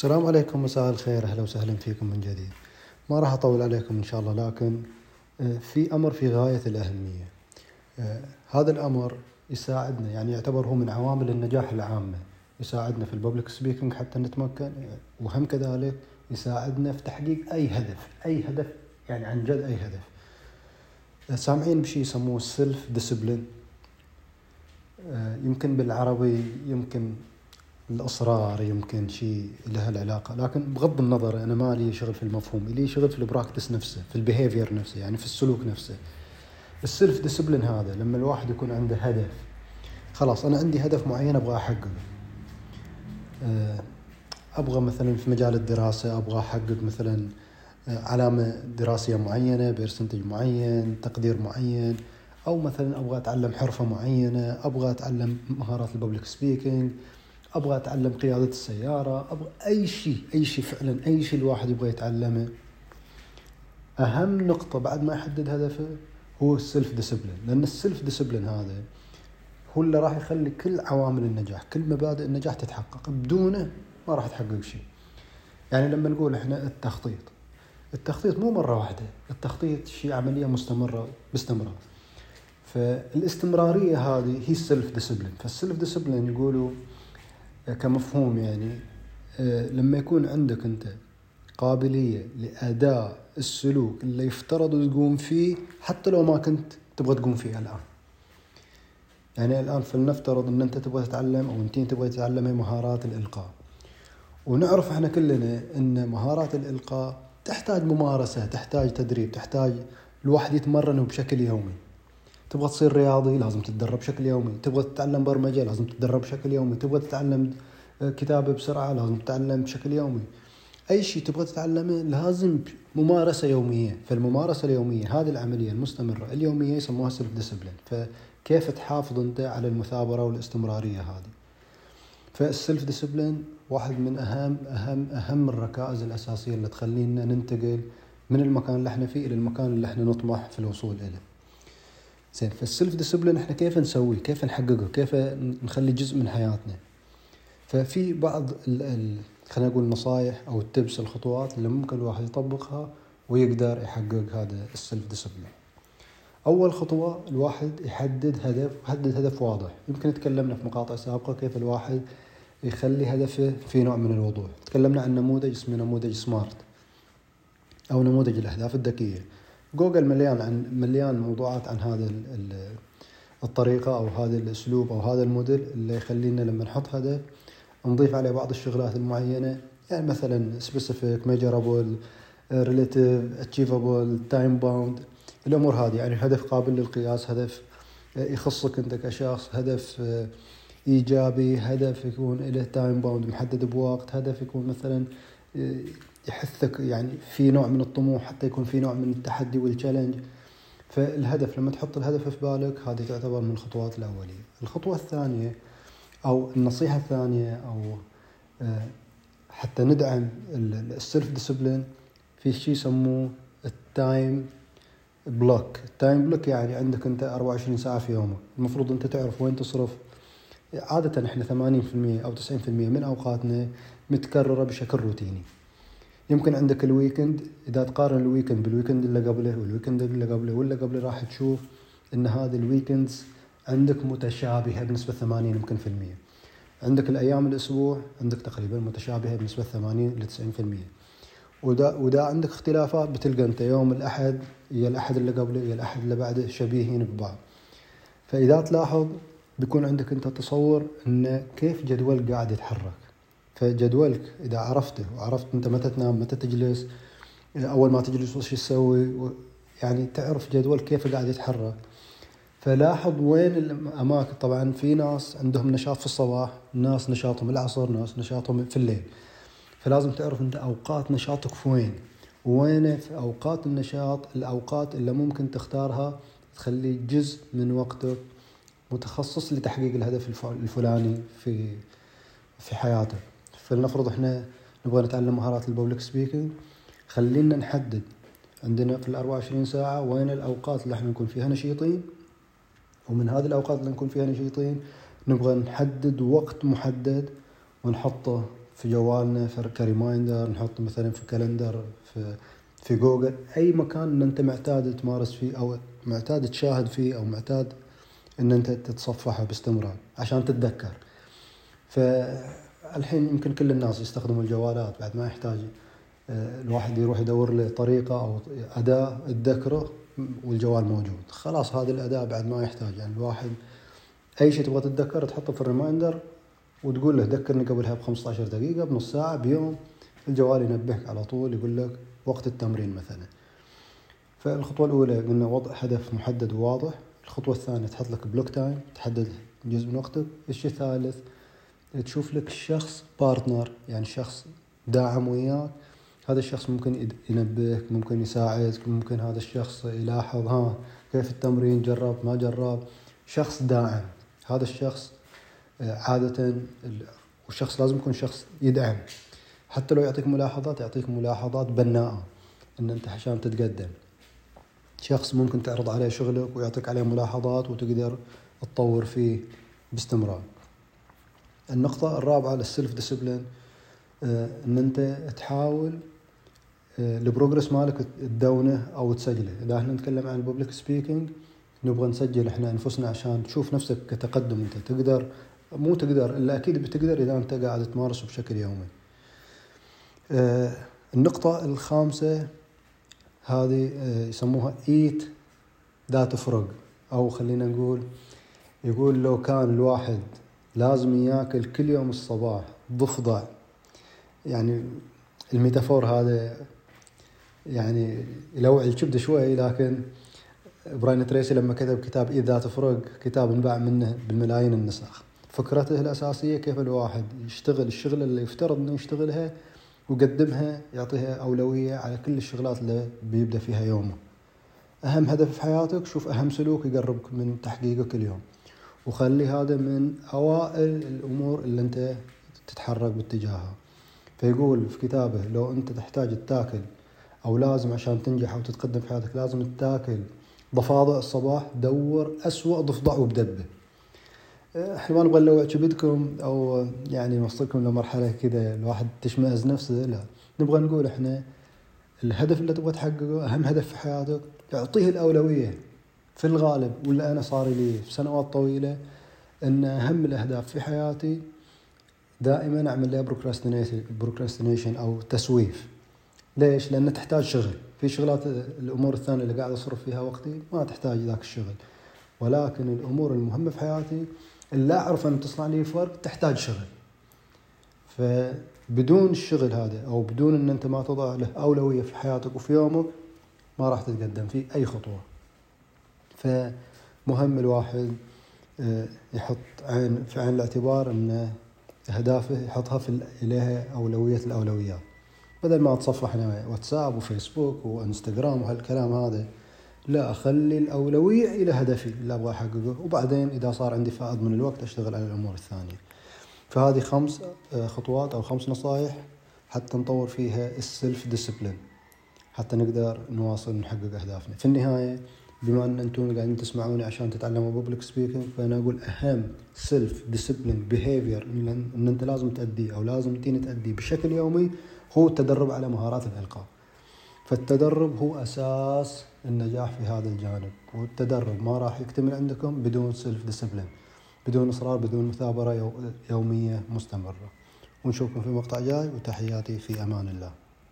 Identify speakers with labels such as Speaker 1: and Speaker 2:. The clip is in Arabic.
Speaker 1: السلام عليكم مساء الخير. أهلا وسهلا فيكم من جديد. ما راح أطول عليكم إن شاء الله لكن آه، في أمر في غاية الأهمية. آه، هذا الأمر يساعدنا يعني يعتبر هو من عوامل النجاح العامة. يساعدنا في ال public speaking حتى نتمكن وهم كذلك يساعدنا في تحقيق أي هدف أي هدف يعني عن جد أي هدف. آه، سامعين بشيء يسموه ال self discipline يمكن بالعربي يمكن الاصرار يمكن شيء له العلاقة. لكن بغض النظر أنا ما لي شغل في المفهوم لي شغل في ال practice نفسه في ال behavior نفسه يعني في السلوك نفسه. ال self discipline هذا لما الواحد يكون عنده هدف خلاص أنا عندي هدف معين أبغى أحققه. آه، أبغى مثلا في مجال الدراسة أبغى أحقق مثلا آه، علامة دراسية معينة percentage معين تقدير معين. أو مثلا أبغى أتعلم حرفة معينة أبغى أتعلم مهارات ال public speaking أبغى أتعلم قيادة السيارة أبغى أي شيء أي شيء فعلا أي شيء الواحد يبغى يتعلمه. أهم نقطة بعد ما يحدد هدفه هو ال self discipline لأن ال self discipline هذا هو اللي راح يخلي كل عوامل النجاح كل مبادئ النجاح تتحقق. بدونه ما راح تحقق شيء. يعني لما نقول إحنا التخطيط التخطيط مو مرة واحدة التخطيط شيء عملية مستمرة باستمرار فالاستمرارية هذه هي ال self discipline فال self discipline يقولوا كمفهوم يعني آه، لما يكون عندك أنت قابلية لأداء السلوك اللي يفترض تقوم فيه حتى لو ما كنت تبغى تقوم فيه الآن. يعني الآن فلنفترض إن أنت تبغى تتعلم أو أنت تبغى تتعلمي مهارات الإلقاء. ونعرف إحنا كلنا إن مهارات الإلقاء تحتاج ممارسة، تحتاج تدريب، تحتاج الواحد يتمرن بشكل يومي. تبغى تصير رياضي لازم تتدرب بشكل يومي. تبغى تتعلم برمجة لازم تتدرب بشكل يومي. تبغى تتعلم آه، كتابة بسرعة لازم تتعلم بشكل يومي. أي شيء تبغى تتعلمه لازم ممارسة يومية. فالممارسة اليومية هذه العملية المستمرة اليومية يسموها self discipline فكيف تحافظ أنت على المثابرة والاستمرارية هذه؟ فال self discipline واحد من أهم أهم أهم الركائز الأساسية اللي تخلينا ننتقل من المكان اللي إحنا فيه إلى المكان اللي إحنا نطمح في الوصول إليه. زين فال self discipline إحنا كيف نسويه؟ كيف نحققه؟ كيف نخليه جزء من حياتنا؟ ففي بعض خلينا نقول نصائح أو ال tips الخطوات اللي ممكن الواحد يطبقها ويقدر يحقق هذا ال self discipline. أول خطوة الواحد يحدد هدف يحدد هدف واضح يمكن تكلمنا في مقاطع سابقة كيف الواحد يخلي هدفه في نوع من الوضوح تكلمنا عن نموذج اسمه نموذج سمارت أو نموذج الأهداف الذكية جوجل مليان عن مليان موضوعات عن هذا الطريقة أو هذا الأسلوب أو هذا الموديل اللي يخلينا لما نحط هدف نضيف عليه بعض الشغلات المعينة. يعني مثلا specific measurable relative achievable time bound. الأمور هذه يعني هدف قابل للقياس هدف يخصك أنت كشخص هدف إيجابي هدف يكون له time bound محدد بوقت هدف يكون مثلا يحثك يعني في نوع من الطموح حتى يكون في نوع من التحدي وال challenge فالهدف لما تحط الهدف في بالك هذه تعتبر من الخطوات الأولية. الخطوة الثانية أو النصيحة الثانية أو آه، حتى ندعم ال self discipline في شيء يسموه ال time block ال time block يعني عندك أنت 24 ساعة في يومك. المفروض أنت تعرف وين تصرف. عادة إحنا 80% أو 90% من أوقاتنا متكررة بشكل روتيني. يمكن عندك ال weekend إذا تقارن ال weekend بال weekend اللي قبله وال weekend اللي قبله واللي قبله راح تشوف إن هذه ال weekends عندك متشابهة بنسبة 80 يمكن في المية. عندك الأيام الأسبوع عندك تقريبا متشابهة بنسبة 80 ل 90% ودا ودا عندك اختلافات بتلقى أنت يوم الأحد يا الأحد اللي قبله يا الأحد اللي بعده شبيهين ببعض. فإذا تلاحظ بيكون عندك أنت تصور إن كيف جدول قاعد يتحرك. فجدولك إذا عرفته وعرفت أنت متى تنام متى تجلس أول ما تجلس وش تسوي يعني تعرف جدول كيف قاعد يتحرك. فلاحظ وين الأماكن. طبعا في ناس عندهم نشاط في الصباح ناس نشاطهم العصر ناس نشاطهم في الليل. فلازم تعرف أنت أوقات نشاطك في وين وين في أوقات النشاط الأوقات اللي ممكن تختارها تخلي جزء من وقتك متخصص لتحقيق الهدف الفلاني في في حياتك. فلنفرض إحنا نبغى نتعلم مهارات الببليك سبيكينج خلينا نحدد عندنا في ال 24 ساعة وين الأوقات اللي إحنا نكون فيها نشيطين ومن هذه الأوقات اللي نكون فيها نشيطين نبغى نحدد وقت محدد ونحطه في جوالنا ك reminder نحط مثلا في calendar في في جوجل أي مكان ان أنت معتاد تمارس فيه أو معتاد تشاهد فيه أو معتاد إن أنت تتصفحه باستمرار عشان تتذكر. فالحين يمكن كل الناس يستخدموا الجوالات بعد ما يحتاج آه، الواحد يروح يدور له طريقة أو أداة تذكره والجوال موجود. خلاص هذه الأداة بعد ما يحتاج. يعني الواحد أي شيء تبغى تتذكر تحطه في ال reminder وتقول له ذكرني قبلها ب 15 دقيقة بنص ساعة بيوم الجوال ينبهك على طول يقول لك وقت التمرين مثلا. فالخطوة الأولى قلنا وضع هدف محدد وواضح. الخطوة الثانية تحط لك block time تحدد جزء من وقتك. الشيء الثالث تشوف لك شخص partner يعني شخص داعم وياك. هذا الشخص ممكن ينبهك ممكن يساعدك ممكن هذا الشخص يلاحظ ها كيف التمرين؟ جرب ما جرب. شخص داعم. هذا الشخص آه، عادة والشخص لازم يكون شخص يدعم. حتى لو يعطيك ملاحظات يعطيك ملاحظات بناءة إن أنت عشان تتقدم. شخص ممكن تعرض عليه شغلك ويعطيك عليه ملاحظات وتقدر تطور فيه باستمرار. النقطة الرابعة لل self discipline آه، إن أنت تحاول آه، ال progress مالك تدونه أو تسجله. إذا إحنا نتكلم عن ال public speaking نبغى نسجل إحنا أنفسنا عشان تشوف نفسك كتقدم أنت. تقدر مو تقدر إلا أكيد بتقدر إذا أنت قاعد تمارسه بشكل يومي. آه، النقطة الخامسة هذه يسموها eat that frog أو خلينا نقول يقول لو كان الواحد لازم ياكل كل يوم الصباح ضفدع. يعني الميتافور هذا يعني يلوع الكبده شوي لكن براين تريسي لما كتب كتاب إذا تفرق كتاب انباع منه بالملايين النسخ. فكرته الأساسية كيف الواحد يشتغل الشغلة اللي يفترض أنه يشتغلها ويقدمها يعطيها أولوية على كل الشغلات اللي بيبدأ فيها يومه. أهم هدف في حياتك شوف أهم سلوك يقربك من تحقيقه كل يوم. وخلي هذا من أوائل الأمور اللي أنت تتحرك باتجاهها. فيقول في كتابه لو أنت تحتاج تاكل أو لازم عشان تنجح أو تتقدم في حياتك لازم تاكل ضفادع الصباح دور أسوأ ضفدع وبدبه. إحنا ما نبغى نلوع كبدكم أو يعني نوصلكم لمرحلة كذا الواحد تشمئز نفسه لا نبغى نقول إحنا الهدف اللي تبغى تحققه أهم هدف في حياتك اعطيه الأولوية. في الغالب ولا أنا صار لي في سنوات طويلة إن أهم الأهداف في حياتي دائما أعمل لها بروكراستينيشن أو تسويف. ليش؟ لأن تحتاج شغل. في شغلات الأمور الثانية اللي قاعد أصرف فيها وقتي ما تحتاج ذاك الشغل. ولكن الأمور المهمة في حياتي اللي أعرف إن تصنع لي فرق تحتاج شغل. فبدون الشغل هذا أو بدون إن أنت ما تضع له أولوية في حياتك وفي يومك ما راح تتقدم في أي خطوة. فمهم الواحد آه، يحط عين في عين الاعتبار أن اهدافه يحطها في اليها أولوية الأولويات. بدل ما اتصفح أنا واتساب وفيسبوك وإنستغرام وهالكلام هذا لا أخلي الأولوية إلى هدفي اللي أبغى أحققه. وبعدين إذا صار عندي فائض من الوقت أشتغل على الأمور الثانية. فهذه خمس آه، خطوات أو خمس نصائح حتى نطور فيها ال self discipline حتى نقدر نواصل نحقق أهدافنا. في النهاية بما أن أنتم قاعدين تسمعوني عشان تتعلموا public speaking فأنا أقول أهم self discipline behavior إن أنت لازم تأديه أو لازم تيني تأديه بشكل يومي هو التدرب على مهارات الالقاء فالتدرب هو أساس النجاح في هذا الجانب. والتدرب ما راح يكتمل عندكم بدون self discipline بدون إصرار بدون مثابرة يومية مستمرة. ونشوفكم في مقطع جاي وتحياتي في أمان الله.